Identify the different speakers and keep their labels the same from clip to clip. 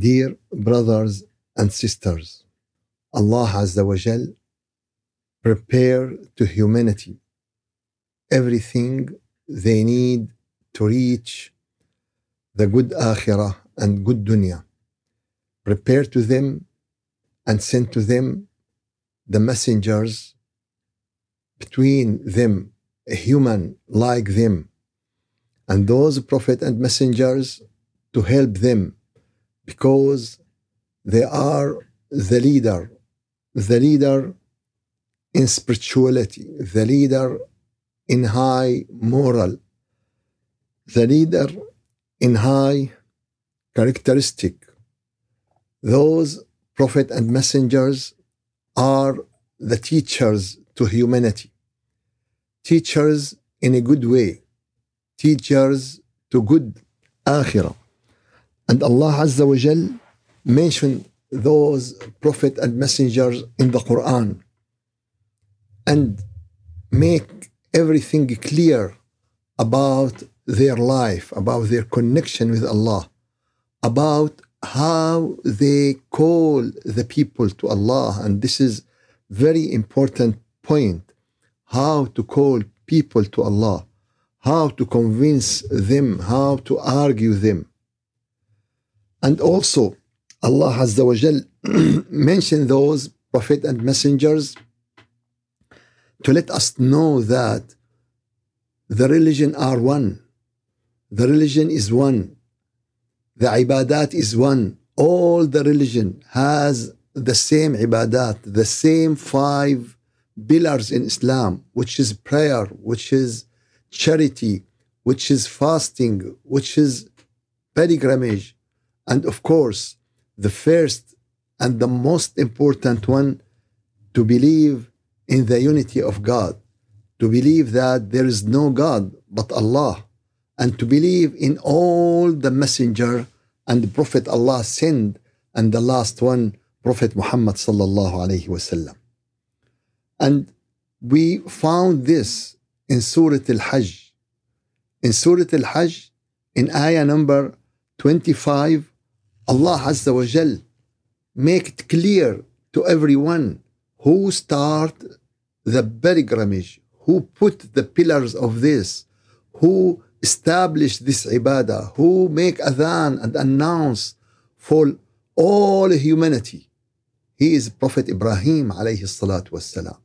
Speaker 1: Dear brothers and sisters, Allah Azza wa Jal prepare to humanity everything they need to reach the good akhirah and good dunya. Prepare to them and send to them the messengers between them, a human like them, and those prophet and messengers to help them because they are the leader, the leader in spirituality, the leader in high moral, the leader in high characteristic. Those prophet and messengers are the teachers to humanity, teachers in a good way, teachers to good akhirah. And Allah Azza wa Jal mentioned those prophet and messengers in the Quran and make everything clear about their life, about their connection with Allah, about how they call the people to Allah. And this is very important point. How to call people to Allah, how to convince them, how to argue them. And also, Allah Azza wa Jal mentioned those prophet and messengers to let us know that the religion are one. The religion is one. The ibadat is one. All the religion has the same ibadat, the same five pillars in Islam, which is prayer, which is charity, which is fasting, which is pilgrimage, and of course, the first and the most important one to believe in the unity of God, to believe that there is no God but Allah, and to believe in all the messenger and the Prophet Allah sent, and the last one, Prophet Muhammad sallallahu alaihi wasallam. And we found this in Surah Al-Hajj. In Surah Al-Hajj, in ayah number 25, Allah Azza wa Jal make it clear to everyone who start the pilgrimage, who put the pillars of this, who established this ibadah, who make adhan and announce for all humanity. He is Prophet Ibrahim alayhi salatu wassalam.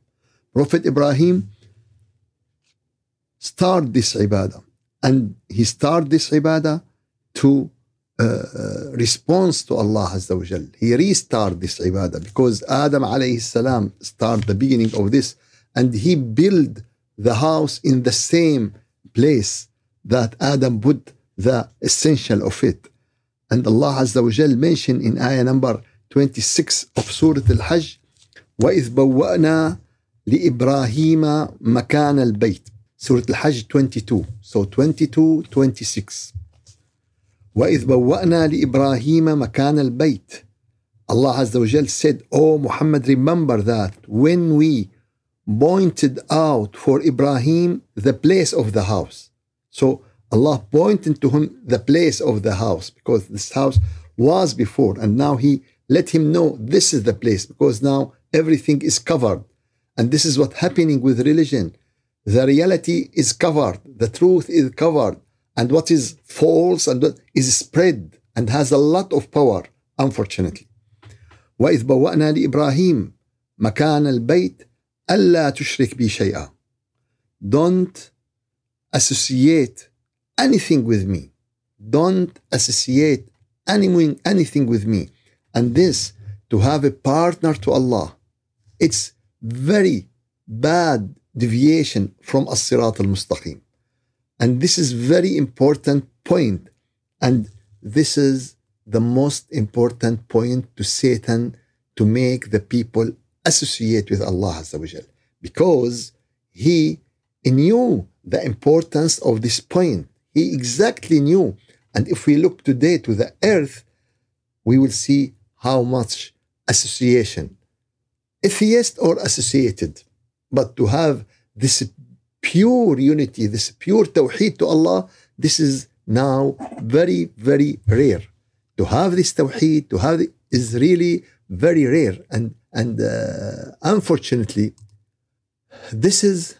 Speaker 1: Prophet Ibrahim start this ibadah and he start this ibadah to uh, response to Allah Azza wa Jal. He restart this ibadah because Adam alayhi salam start the beginning of this and he build the house in the same place that Adam put the essential of it. And Allah Azza wa Jal mentioned in ayah number 26 of Surah Al-Hajj وَإِذْ بَوَّأْنَا لِإِبْرَاهِيمَ مَكَانَ الْبَيْتِ Surah Al-Hajj 22 so 22 26 وإذ بوأنا لإبراهيم مكان البيت Allah Azza wa Jal said, Oh Muhammad, remember that when we pointed out for Ibrahim the place of the house. So Allah pointed to him the place of the house because this house was before and now He let him know this is the place because now everything is covered. And this is what happening with religion. The reality is covered, the truth is covered, and what is false and what is spread and has a lot of power, unfortunately. وإذ بوأنا لإبراهيم مكان البيت ألا تشرك بي شيئا. Don't associate anything with me. Don't associate anything, anything with me. And this, to have a partner to Allah, it's very bad deviation from as-sirat al-mustaqim. And this is very important point. And this is the most important point to Satan to make the people associate with Allah. Because he knew the importance of this point. He exactly knew. And if we look today to the earth, we will see how much association, atheist or associated, but to have this pure unity, this pure tawheed to Allah, this is now very, very rare. to have this tawheed, to have it, is really very rare. And, and uh, unfortunately, this is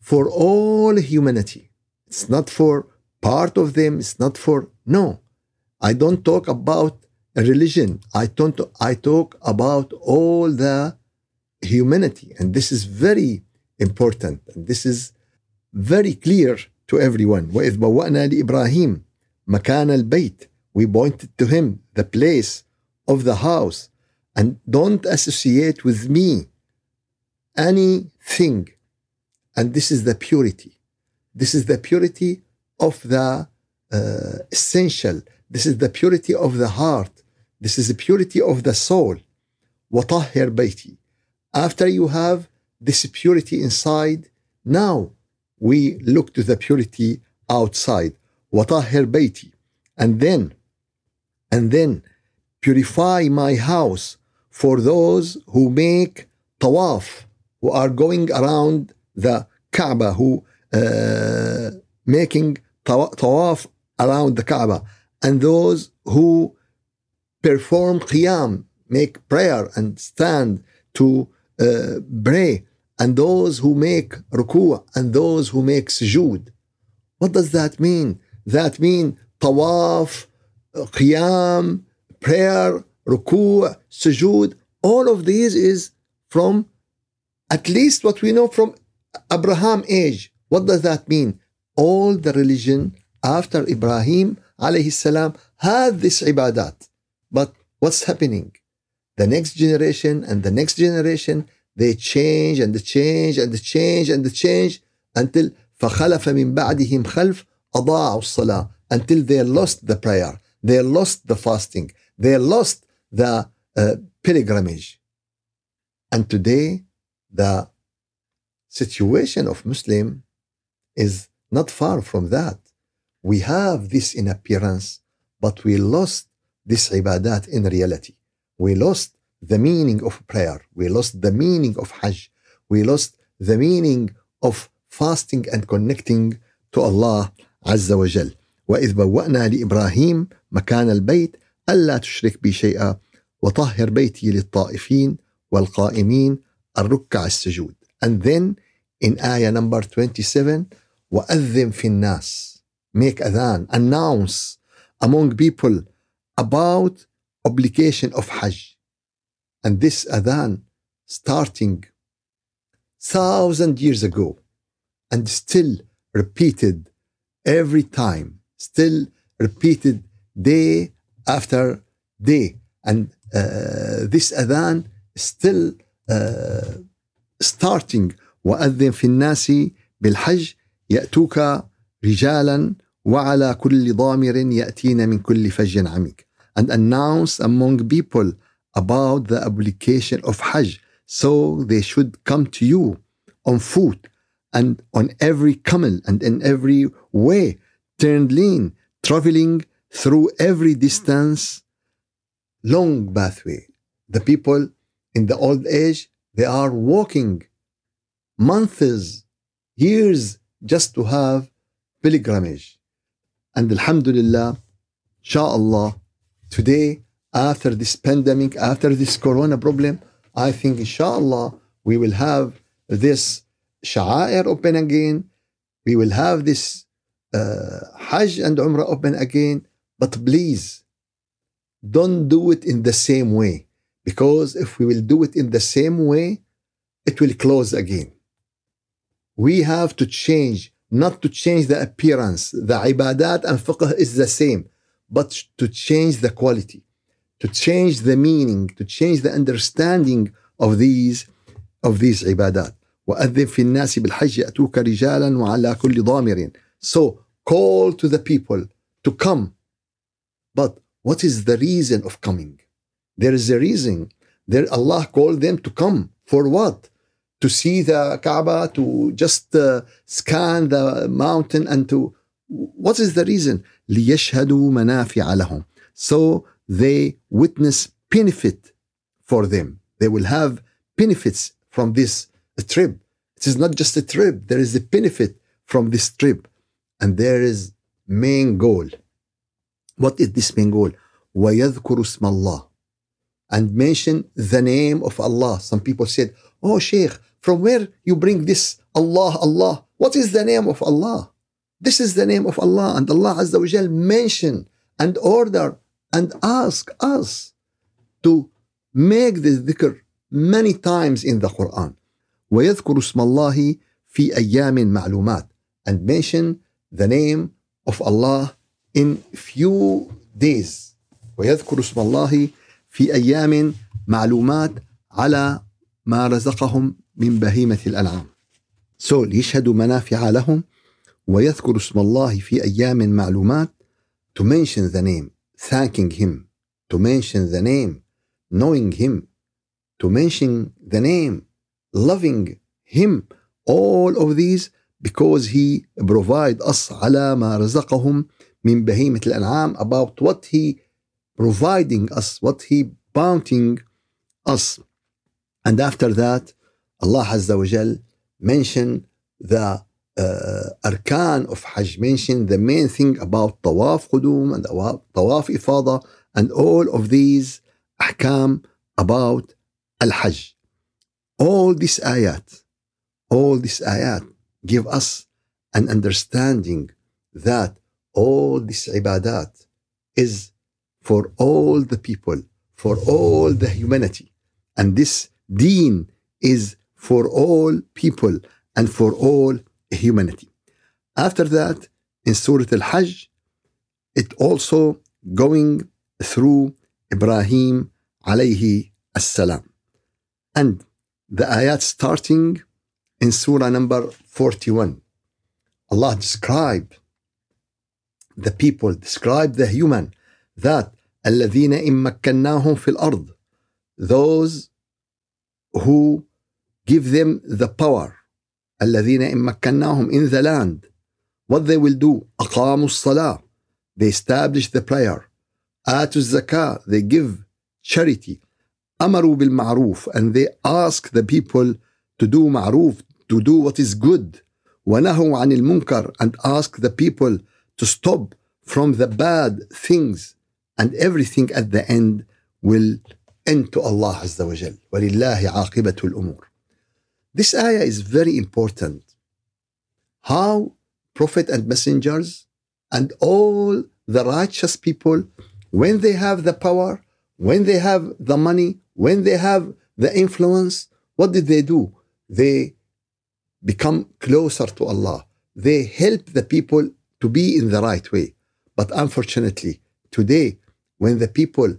Speaker 1: for all humanity. It's not for part of them, it's not for, no. I don't talk about a religion. I don't, I talk about all the humanity. And this is very important. And this is very clear to everyone. وإذ بوأنا لإبراهيم مكان البيت we pointed to him the place of the house and don't associate with me anything and this is the purity this is the purity of the uh, essential this is the purity of the heart this is the purity of the soul وطهر بيتي after you have this purity inside now we look to the purity outside وطهر بيتي and then and then purify my house for those who make tawaf, who are going around the Kaaba, who uh, making tawaf around the Kaaba, and those who perform qiyam, make prayer and stand to uh, pray, and those who make ruku' and those who make sujood. What does that mean? That mean tawaf, qiyam, prayer, ruku', sujood, all of these is from at least what we know from Abraham age. What does that mean? All the religion after Ibrahim alayhi salam had this ibadat. But what's happening? The next generation and the next generation, they change and they change and they change and they change until فخلف من بعدهم خلف أضاعوا الصلاة until they lost the prayer they lost the fasting. They lost the uh, pilgrimage. And today, the situation of Muslim is not far from that. We have this in appearance, but we lost this ibadat in reality. We lost the meaning of prayer. We lost the meaning of Hajj. We lost the meaning of fasting and connecting to Allah Azza wa Jal. وإذ بوأنا لإبراهيم مكان البيت ألا تشرك بي شيئا وطهر بيتي للطائفين والقائمين الركع السجود and then in ayah number 27 وأذن في الناس make adhan announce among people about obligation of Hajj and this adhan starting thousand years ago and still repeated every time still repeated day after day. And uh, this adhan is still uh, starting وأذن في الناس بالحج يأتوك رجالا وعلى كل ضامر يأتين من كل فج عميق and announce among people about the application of Hajj so they should come to you on foot and on every camel and in every way turned lean, traveling through every distance, long pathway. The people in the old age, they are walking months, years just to have pilgrimage. And Alhamdulillah, inshallah, today, after this pandemic, after this corona problem, I think inshallah, we will have this sha'air open again. We will have this uh, Hajj and Umrah open again, but please don't do it in the same way because if we will do it in the same way, it will close again. We have to change, not to change the appearance. The ibadat and fiqh is the same, but to change the quality, to change the meaning, to change the understanding of these of these ibadat. وأذن في الناس بالحج يأتوك رجالا وعلى كل ضامر so call to the people to come. But what is the reason of coming? There is a reason. There Allah called them to come. For what? To see the Kaaba, to just uh, scan the mountain and to what is the reason? ليشهدوا منافع لهم. So they witness benefit for them. They will have benefits from this trip. It is not just a trip. There is a benefit from this trip and there is main goal. What is this main goal? وَيَذْكُرُ اسْمَ اللَّهِ and mention the name of Allah. Some people said, Oh Sheikh, from where you bring this Allah, Allah? What is the name of Allah? This is the name of Allah. And Allah Azza wa Jal mention and order and ask us to make this dhikr many times in the Quran. ويذكر اسم الله في أيام معلومات and mention the name of Allah in few days. ويذكر اسم الله في أيام معلومات على ما رزقهم من بهيمة الأنعام. So ليشهدوا منافع لهم. ويذكر اسم الله في أيام معلومات to mention the name. thanking him to mention the name knowing him to mention the name loving him all of these because he provide us على ما رزقهم من بهيمة الأنعام about what he providing us what he bounting us and after that Allah Azza wa Jal mentioned the uh, uh, arkan of Hajj mentioned the main thing about tawaf qudum and tawaf ifada and all of these ahkam about al-Hajj all these ayat all these ayat give us an understanding that all this ibadat is for all the people, for all the humanity. And this deen is for all people and for all humanity. After that, in Surah Al Hajj, it also going through Ibrahim alayhi as-salam. And the ayat starting in Surah number 41. Allah described the people, described the human that الذين إن مكناهم في الأرض those who give them the power الذين إن مكناهم in the land what they will do أقاموا الصلاة they establish the prayer آتوا الزكاة they give charity أمروا بالمعروف and they ask the people to do معروف to do what is good ونهوا عن المنكر and ask the people to stop from the bad things and everything at the end will end to Allah Azza wa Jal. وَلِلَّهِ عَاقِبَةُ الْأُمُورِ This ayah is very important. How Prophet and messengers and all the righteous people, when they have the power, when they have the money, when they have the influence, what did they do? They become closer to Allah. They help the people to be in the right way. But unfortunately, today when the people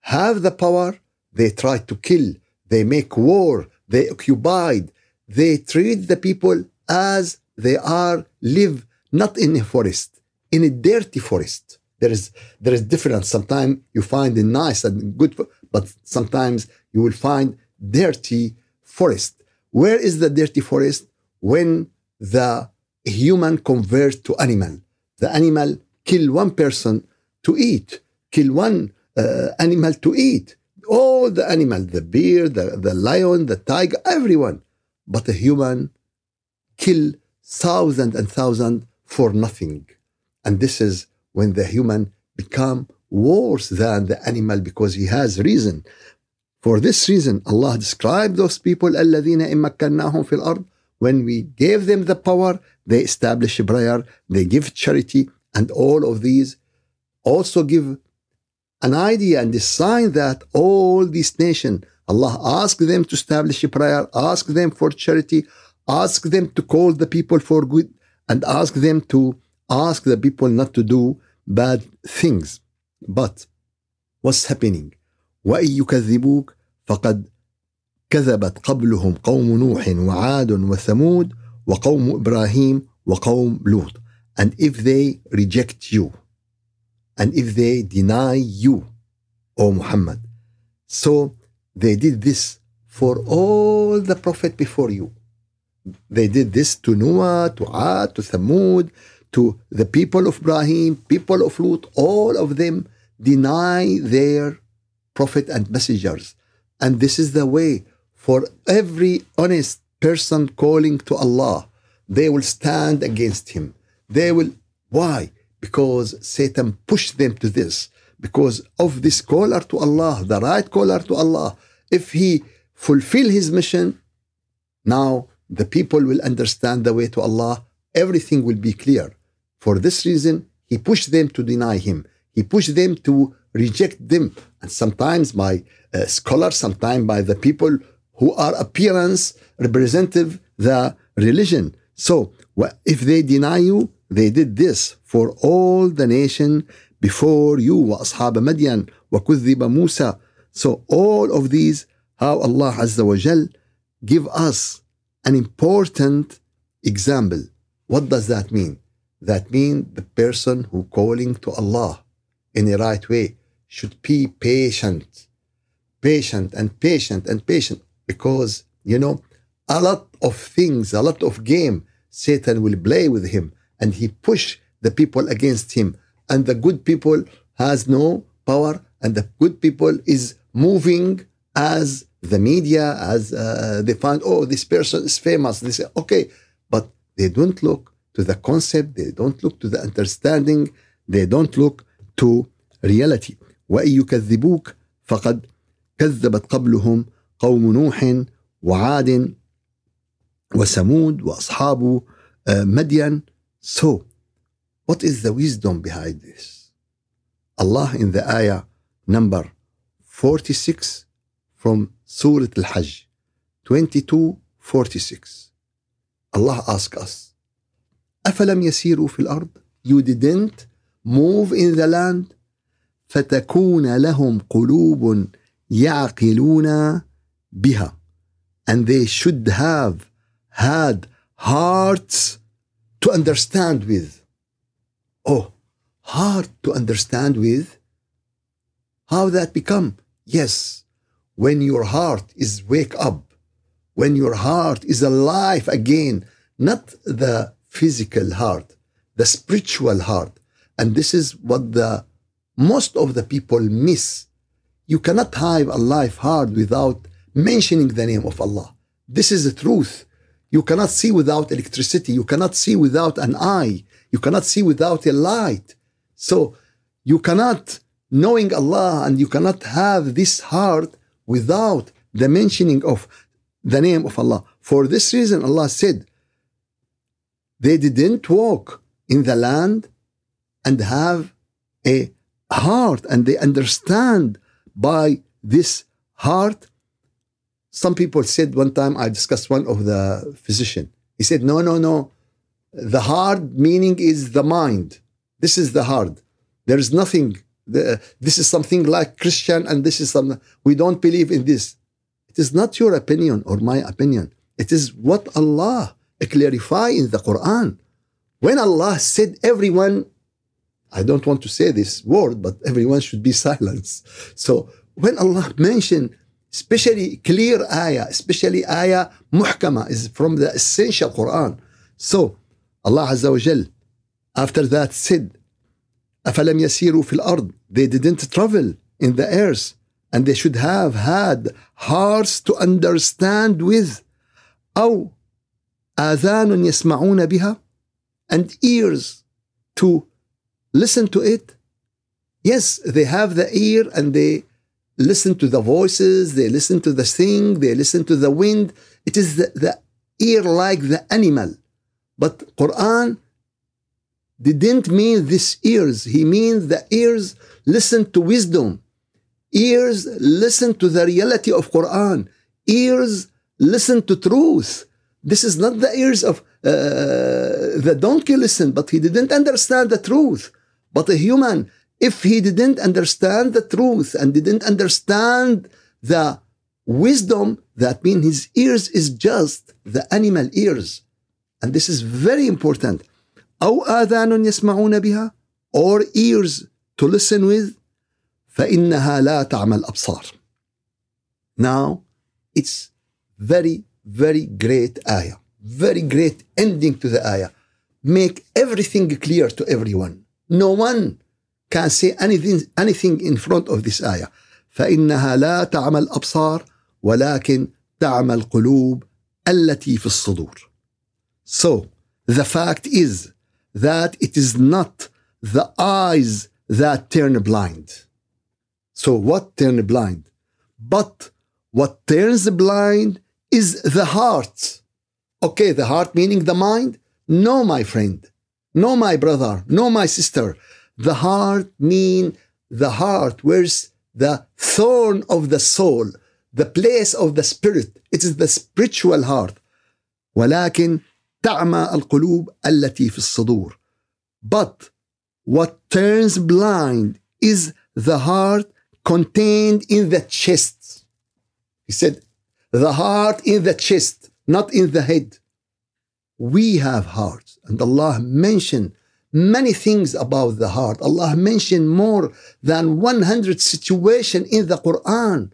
Speaker 1: have the power, they try to kill, they make war, they occupied, they treat the people as they are live not in a forest, in a dirty forest. There is there is difference. Sometimes you find a nice and good, but sometimes you will find dirty forest. Where is the dirty forest? When the human convert to animal. The animal kill one person to eat kill one uh, animal to eat All the animal, the bear, the, the lion, the tiger, everyone. But a human kill thousand and thousand for nothing. And this is when the human become worse than the animal because he has reason. For this reason, Allah described those people الذين إن مكناهم في الأرض when we gave them the power, they establish a prayer, they give charity, and all of these also give an idea and a sign that all these nations, Allah asked them to establish a prayer, ask them for charity, ask them to call the people for good, and ask them to ask the people not to do bad things. But what's happening? وَإِن يُكَذِّبُوكَ فَقَدْ كذبت قبلهم قوم نوح وعاد وثمود وقوم إبراهيم وقوم لوط. And if they reject you, and if they deny you, O Muhammad. So they did this for all the prophet before you. They did this to Noah, to Ad, to Thamud, to the people of Ibrahim, people of Lut, all of them deny their prophet and messengers. And this is the way for every honest person calling to Allah. They will stand against him. They will, why? Because Satan pushed them to this. because of this caller to Allah, the right caller to Allah. If he fulfill his mission, now the people will understand the way to Allah. Everything will be clear. For this reason, he pushed them to deny him. He pushed them to reject them. And sometimes by uh, scholars, sometimes by the people who are appearance representative the religion. So if they deny you, they did this for all the nation before you وأصحاب مدين وكذب موسى. So all of these, how Allah Azza wa Jal give us an important example. What does that mean? That means the person who calling to Allah in the right way should be patient, patient and patient and patient because you know a lot of things, a lot of game Satan will play with him and he push the people against him and the good people has no power and the good people is moving as the media as uh, they find oh this person is famous they say okay but they don't look to the concept they don't look to the understanding they don't look to reality وإن يكذبوك فقد كذبت قبلهم قوم نوح وعاد وثمود وأصحاب مدين so what is the wisdom behind this? Allah in the ayah number 46 from Surah Al-Hajj 22 46 Allah asks us أفلم يسيروا في الأرض You didn't move in the land فتكون لهم قلوب يعقلون بها and they should have had hearts to understand with oh, hard to understand with. How that become? Yes, when your heart is wake up, when your heart is alive again, not the physical heart, the spiritual heart. And this is what the most of the people miss. You cannot have a life hard without mentioning the name of Allah. This is the truth. You cannot see without electricity. You cannot see without an eye. You cannot see without a light. So you cannot knowing Allah and you cannot have this heart without the mentioning of the name of Allah. For this reason, Allah said, they didn't walk in the land and have a heart and they understand by this heart. Some people said one time, I discussed one of the physician. He said, no, no, no the hard meaning is the mind. This is the hard. There is nothing. This is something like Christian, and this is something we don't believe in this. It is not your opinion or my opinion. It is what Allah clarify in the Quran. When Allah said everyone, I don't want to say this word, but everyone should be silenced. So when Allah mentioned, especially clear ayah, especially ayah muhkama is from the essential Quran. So Allah Azza wa Jal after that said أفلم يسيروا في الأرض they didn't travel in the earth and they should have had hearts to understand with أو آذان يسمعون بها and ears to listen to it yes they have the ear and they listen to the voices they listen to the sing they listen to the wind it is the, the ear like the animal but Quran didn't mean this ears. He means the ears listen to wisdom. Ears listen to the reality of Quran. Ears listen to truth. This is not the ears of uh, the donkey listen, but he didn't understand the truth. But a human, if he didn't understand the truth and didn't understand the wisdom, that means his ears is just the animal ears. And this is very important. أو آذان يسمعون بها or ears to listen with فإنها لا تعمى الأبصار. Now it's very very great ayah. Very great ending to the ayah. Make everything clear to everyone. No one can say anything anything in front of this ayah. فإنها لا تعمى الأبصار ولكن تعمى القلوب التي في الصدور. So the fact is that it is not the eyes that turn blind. So what turns blind? But what turns blind is the heart. Okay, the heart meaning the mind? No, my friend. No, my brother. No, my sister. The heart mean the heart. Where's the thorn of the soul? The place of the spirit. It is the spiritual heart. ولكن تعمى القلوب التي في الصدور. But what turns blind is the heart contained in the chest. He said, the heart in the chest, not in the head. We have hearts, and Allah mentioned many things about the heart. Allah mentioned more than 100 situations in the Quran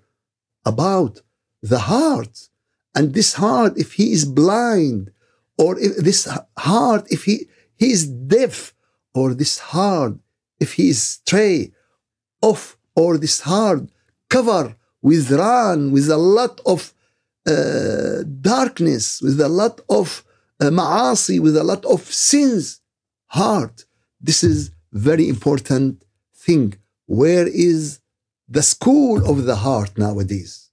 Speaker 1: about the heart. And this heart, if he is blind, or if this heart, if he, he is deaf, or this heart, if he is stray, off, or this heart cover with run, with a lot of uh, darkness, with a lot of uh, ma'asi, with a lot of sins, heart. This is very important thing. Where is the school of the heart nowadays?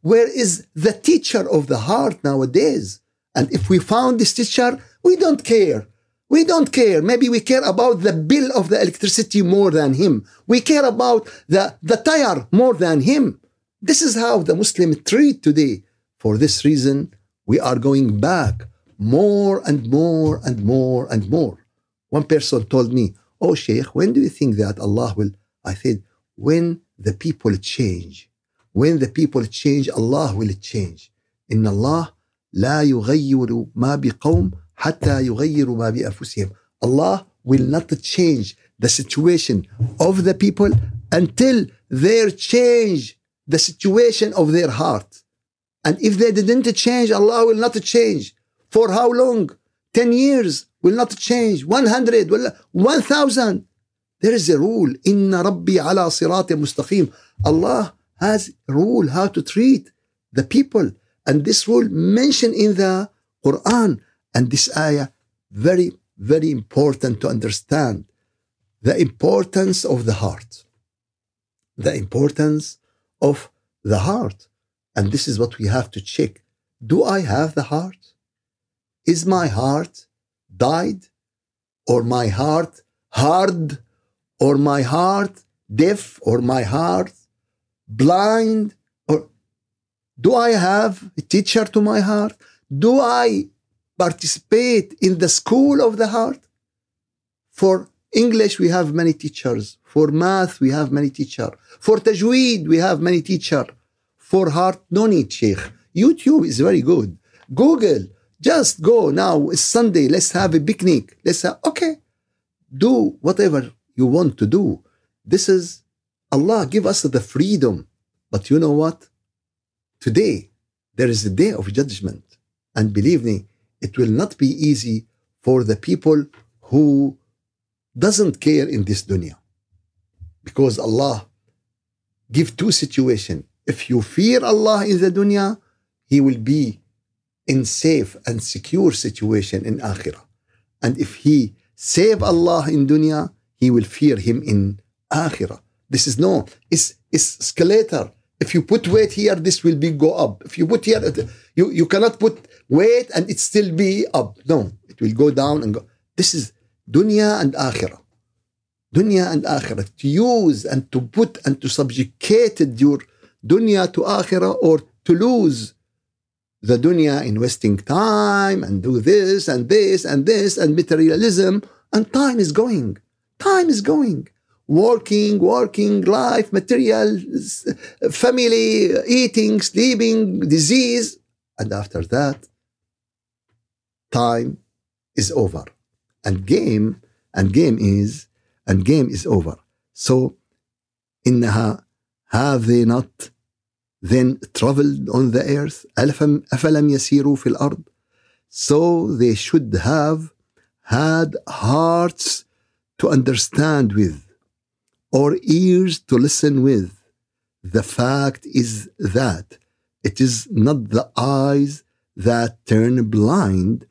Speaker 1: Where is the teacher of the heart nowadays? And if we found this teacher, we don't care. We don't care. Maybe we care about the bill of the electricity more than him. We care about the, the tire more than him. This is how the Muslim treat today. For this reason, we are going back more and more and more and more. One person told me, Oh, Sheikh, when do you think that Allah will? I said, When the people change. When the people change, Allah will change. In Allah, لا يغير ما بقوم حتى يغيروا ما بأنفسهم. Allah will not change the situation of the people until they change the situation of their heart. And if they didn't change, Allah will not change. For how long? 10 years will not change. 100, 1000. There is a rule. Inna Rabbi ala sirati mustaqim. Allah has rule how to treat the people. And this rule mentioned in the Quran. And this ayah, very, very important to understand. The importance of the heart. The importance of the heart. And this is what we have to check. Do I have the heart? Is my heart died? Or my heart hard? Or my heart deaf? Or my heart blind? Do I have a teacher to my heart? Do I participate in the school of the heart? For English, we have many teachers. For math, we have many teachers. For tajweed, we have many teachers. For heart, no need, Sheikh. YouTube is very good. Google, just go now. It's Sunday. Let's have a picnic. Let's have, okay. Do whatever you want to do. This is Allah give us the freedom. But you know what? Today, there is a day of judgment. And believe me, it will not be easy for the people who doesn't care in this dunya. Because Allah give two situation. If you fear Allah in the dunya, He will be in safe and secure situation in akhirah. And if He save Allah in dunya, He will fear Him in akhirah. This is no, it's, it's escalator. If you put weight here, this will be go up. If you put here, you, you cannot put weight and it still be up. No, it will go down and go. This is dunya and akhirah. Dunya and akhirah. To use and to put and to subjugate your dunya to akhirah or to lose the dunya in wasting time and do this and this and this and materialism and time is going. Time is going Working, working, life, material, family, eating, sleeping, disease. And after that, time is over. And game, and game is, and game is over. So, إنها have they not then traveled on the earth أفلم يسيروا في الأرض so they should have had hearts to understand with or ears to listen with the fact is that it is not the eyes that turn blind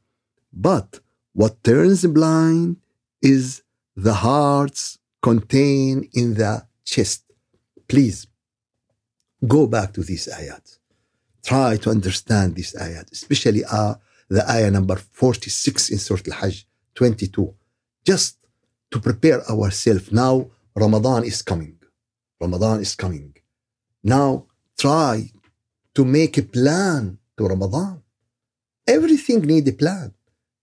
Speaker 1: but what turns blind is the hearts contained in the chest Please go back to these ayat. Try to understand these ayat, especially uh, the ayah number 46 in Surah Al-Hajj 22. Just to prepare ourselves. Now Ramadan is coming. Ramadan is coming. Now try to make a plan to Ramadan. Everything need a plan.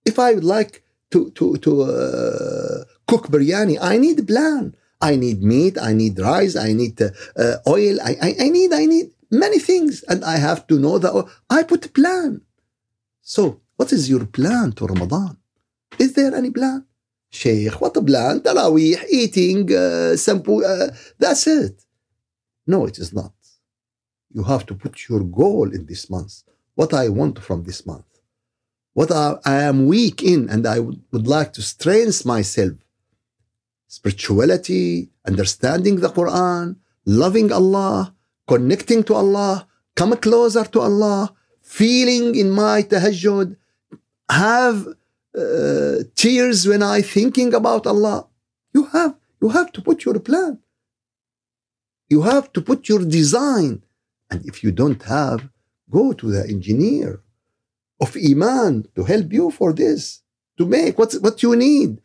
Speaker 1: If I would like to to to uh, cook biryani, I need a plan. I need meat. I need rice. I need uh, uh, oil. I, I I need I need many things, and I have to know that I put a plan. So, what is your plan to Ramadan? Is there any plan? Sheikh, what a plan? Tarawih, eating, uh, sampu, uh, that's it. No, it is not. You have to put your goal in this month. What I want from this month. What I, I am weak in and I would, would like to strengthen myself. Spirituality, understanding the Quran, loving Allah, connecting to Allah, come closer to Allah, feeling in my tahajjud, have uh, tears when I thinking about Allah. You have you have to put your plan. You have to put your design. And if you don't have, go to the engineer of Iman to help you for this, to make what, what you need.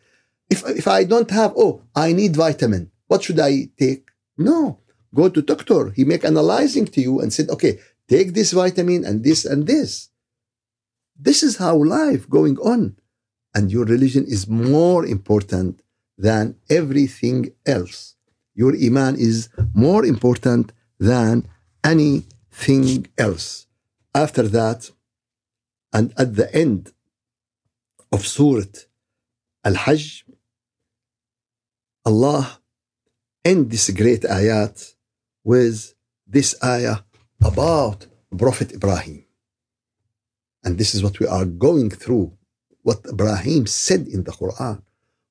Speaker 1: If, if I don't have, oh, I need vitamin, what should I take? No, go to doctor. He make analyzing to you and said, okay, take this vitamin and this and this. This is how life going on. And your religion is more important than everything else. Your iman is more important than anything else. After that, and at the end of Surah Al Hajj, Allah end this great ayat with this ayah about Prophet Ibrahim. And this is what we are going through, what Ibrahim said in the Quran,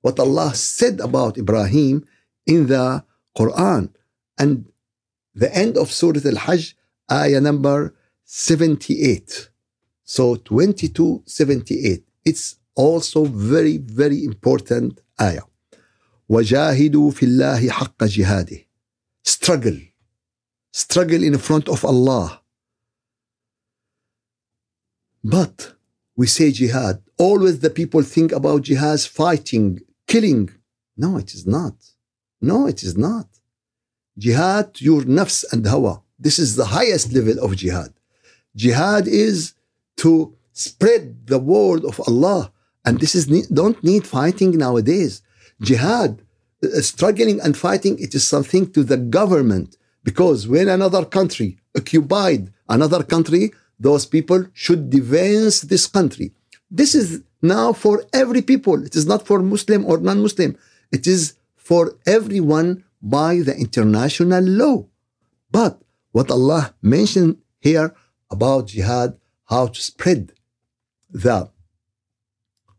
Speaker 1: what Allah said about Ibrahim in the Quran. And the end of Surah Al Hajj, ayah number 78. So 22, 78. It's also very, very important ayah. وجاهدوا في الله حق جهاده. Struggle. Struggle in front of Allah. But we say jihad. Always the people think about jihad fighting, killing. No, it is not. No, it is not. Jihad, your nafs and hawa. This is the highest level of jihad. Jihad is to spread the word of Allah. And this is don't need fighting nowadays. Jihad, uh, struggling and fighting, it is something to the government. Because when another country occupied another country, those people should defend this country. This is now for every people. It is not for Muslim or non-Muslim. It is for everyone by the international law. But what Allah mentioned here about jihad, how to spread the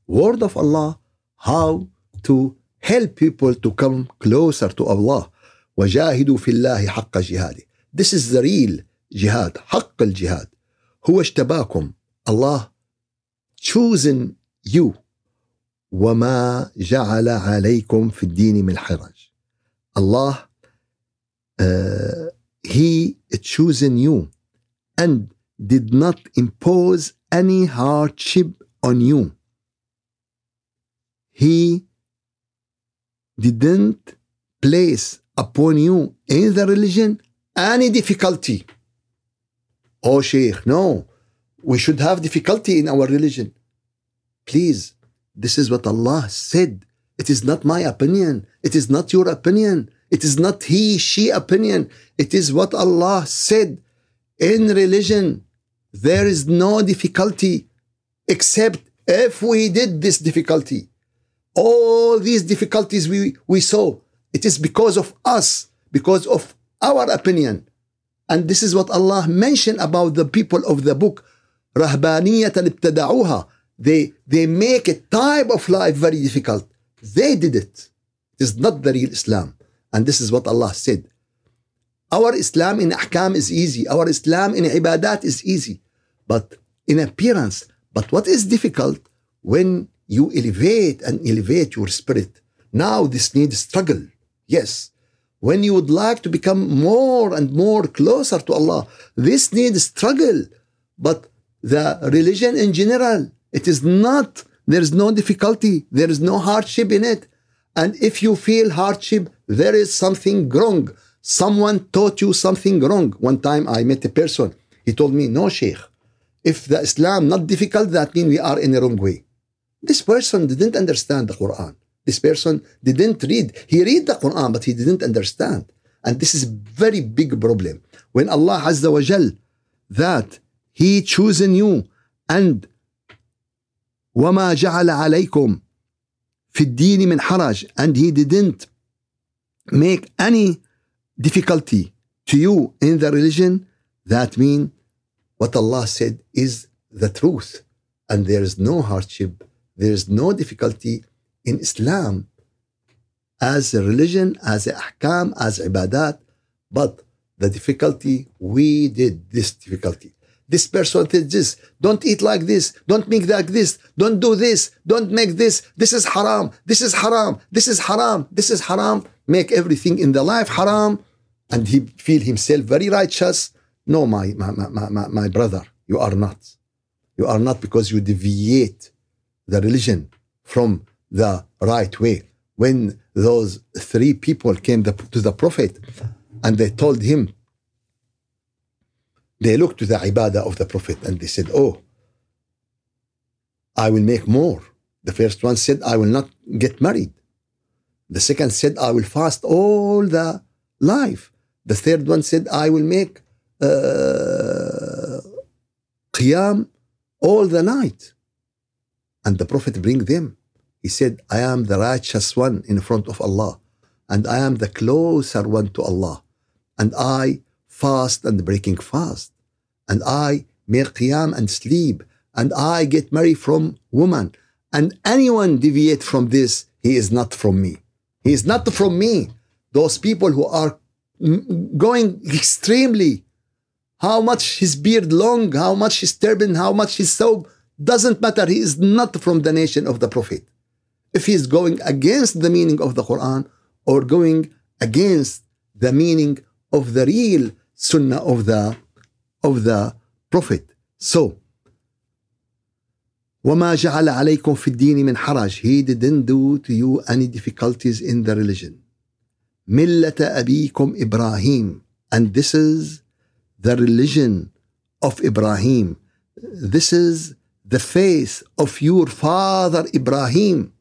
Speaker 1: word of Allah, how to help people to come closer to Allah. وجاهدوا في الله حق جهاده. This is the real jihad, حق الجهاد. هو اجتباكم الله chosen you وما جعل عليكم في الدين من حرج الله uh, he chosen you and did not impose any hardship on you he didn't place upon you in the religion any difficulty Oh, Sheikh, no. We should have difficulty in our religion. Please, this is what Allah said. It is not my opinion. It is not your opinion. It is not he, she opinion. It is what Allah said. In religion, there is no difficulty except if we did this difficulty. All these difficulties we, we saw, it is because of us, because of our opinion. And this is what Allah mentioned about the people of the book. رهبانية ابتدعوها. They, they make a type of life very difficult. They did it. It is not the real Islam. And this is what Allah said. Our Islam in ahkam is easy. Our Islam in ibadat is easy. But in appearance. But what is difficult when you elevate and elevate your spirit? Now this needs struggle. Yes. when you would like to become more and more closer to Allah. This needs struggle. But the religion in general, it is not, there is no difficulty, there is no hardship in it. And if you feel hardship, there is something wrong. Someone taught you something wrong. One time I met a person, he told me, No, Sheikh, if the Islam not difficult, that means we are in the wrong way. This person didn't understand the Quran. This person didn't read. He read the Quran, but he didn't understand. And this is very big problem. When Allah Azza wa Jal, that He chosen you and وما جعل عليكم في الدين من حرج and He didn't make any difficulty to you in the religion, that means what Allah said is the truth. And there is no hardship, there is no difficulty in Islam as a religion, as a ahkam, as ibadat. But the difficulty, we did this difficulty. This person did this. Don't eat like this. Don't make like this. Don't do this. Don't make this. This is haram. This is haram. This is haram. This is haram. Make everything in the life haram. And he feel himself very righteous. No, my, my, my, my, my brother, you are not. You are not because you deviate the religion from the right way. When those three people came to the Prophet and they told him, they looked to the ibadah of the Prophet and they said, Oh, I will make more. The first one said, I will not get married. The second said, I will fast all the life. The third one said, I will make uh, qiyam all the night. And the Prophet bring them. He said, I am the righteous one in front of Allah, and I am the closer one to Allah, and I fast and breaking fast, and I make qiyam and sleep, and I get married from woman, and anyone deviate from this, he is not from me. He is not from me. Those people who are going extremely, how much his beard long, how much his turban, how much his thobe, doesn't matter. He is not from the nation of the Prophet if he's going against the meaning of the Quran or going against the meaning of the real sunnah of the of the Prophet. So وما جعل عليكم في الدين من حرج He didn't do to you any difficulties in the religion ملة أبيكم إبراهيم and this is the religion of Ibrahim this is the faith of your father Ibrahim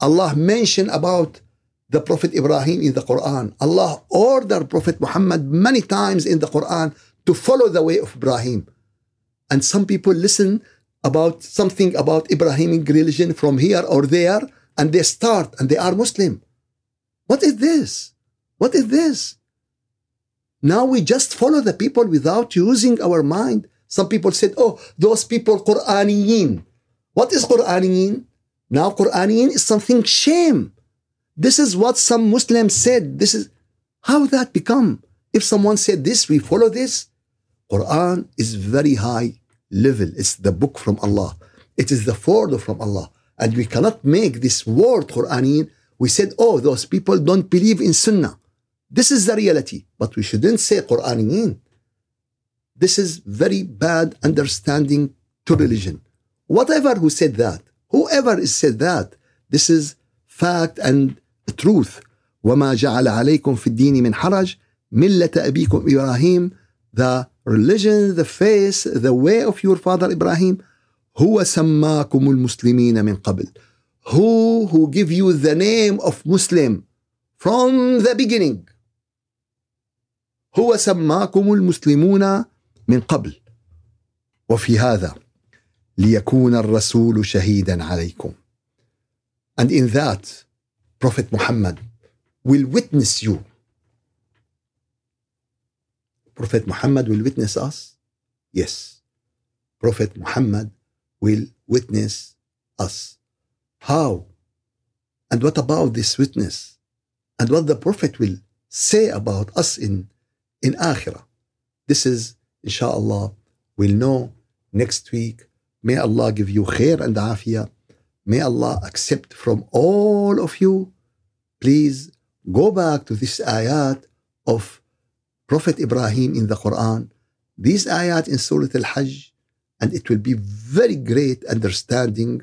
Speaker 1: Allah mentioned about the Prophet Ibrahim in the Quran. Allah ordered Prophet Muhammad many times in the Quran to follow the way of Ibrahim. And some people listen about something about Ibrahimic religion from here or there, and they start and they are Muslim. What is this? What is this? Now we just follow the people without using our mind. Some people said, oh, those people Quraniyin. What is Quraniyin? Now Quraniyin is something shame. This is what some Muslims said. This is how that become. If someone said this, we follow this. Quran is very high level. It's the book from Allah. It is the word from Allah. And we cannot make this word Quraniyin. We said, oh, those people don't believe in Sunnah. This is the reality. But we shouldn't say Quraniyin. This is very bad understanding to religion. Whatever who said that, Whoever said that, this is fact and truth. وما جعل عليكم في الدين من حرج ملة أبيكم إبراهيم the religion, the faith, the way of your father Ibrahim هو سماكم المسلمين من قبل who who give you the name of Muslim from the beginning هو سماكم المسلمون من قبل وفي هذا ليكون الرسول شهيدا عليكم and in that prophet muhammad will witness you prophet muhammad will witness us yes prophet muhammad will witness us how and what about this witness and what the prophet will say about us in in akhirah this is inshallah we'll know next week May Allah give you khair and afiyah. May Allah accept from all of you. Please go back to this ayat of Prophet Ibrahim in the Quran, these ayat in Surah Al Hajj, and it will be very great understanding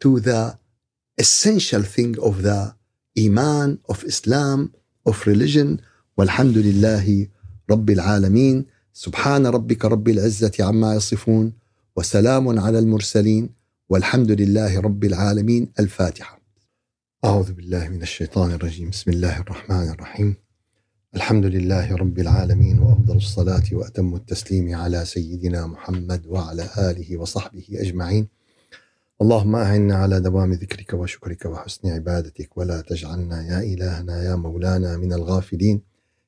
Speaker 1: to the essential thing of the Iman, of Islam, of religion. والحمد لله رب العالمين سبحان ربك رب العزة عما يصفون وسلام على المرسلين والحمد لله رب العالمين. الفاتحة. أعوذ بالله من الشيطان الرجيم. بسم الله الرحمن الرحيم. الحمد لله رب العالمين وأفضل الصلاة وأتم التسليم على سيدنا محمد وعلى آله وصحبه أجمعين. اللهم أعنا على دوام ذكرك وشكرك وحسن عبادتك. ولا تجعلنا يا إلهنا يا مولانا من الغافلين.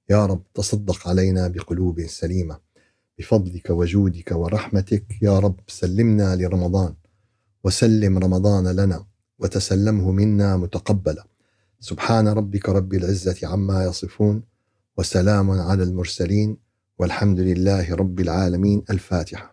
Speaker 1: يا رب تصدق علينا بقلوب سليمة. بفضلك وجودك ورحمتك يا رب. سلمنا لرمضان وسلم رمضان لنا وتسلمه منا متقبلا. سبحان ربك رب العزة عما يصفون وسلام على المرسلين والحمد لله رب العالمين. الفاتحة.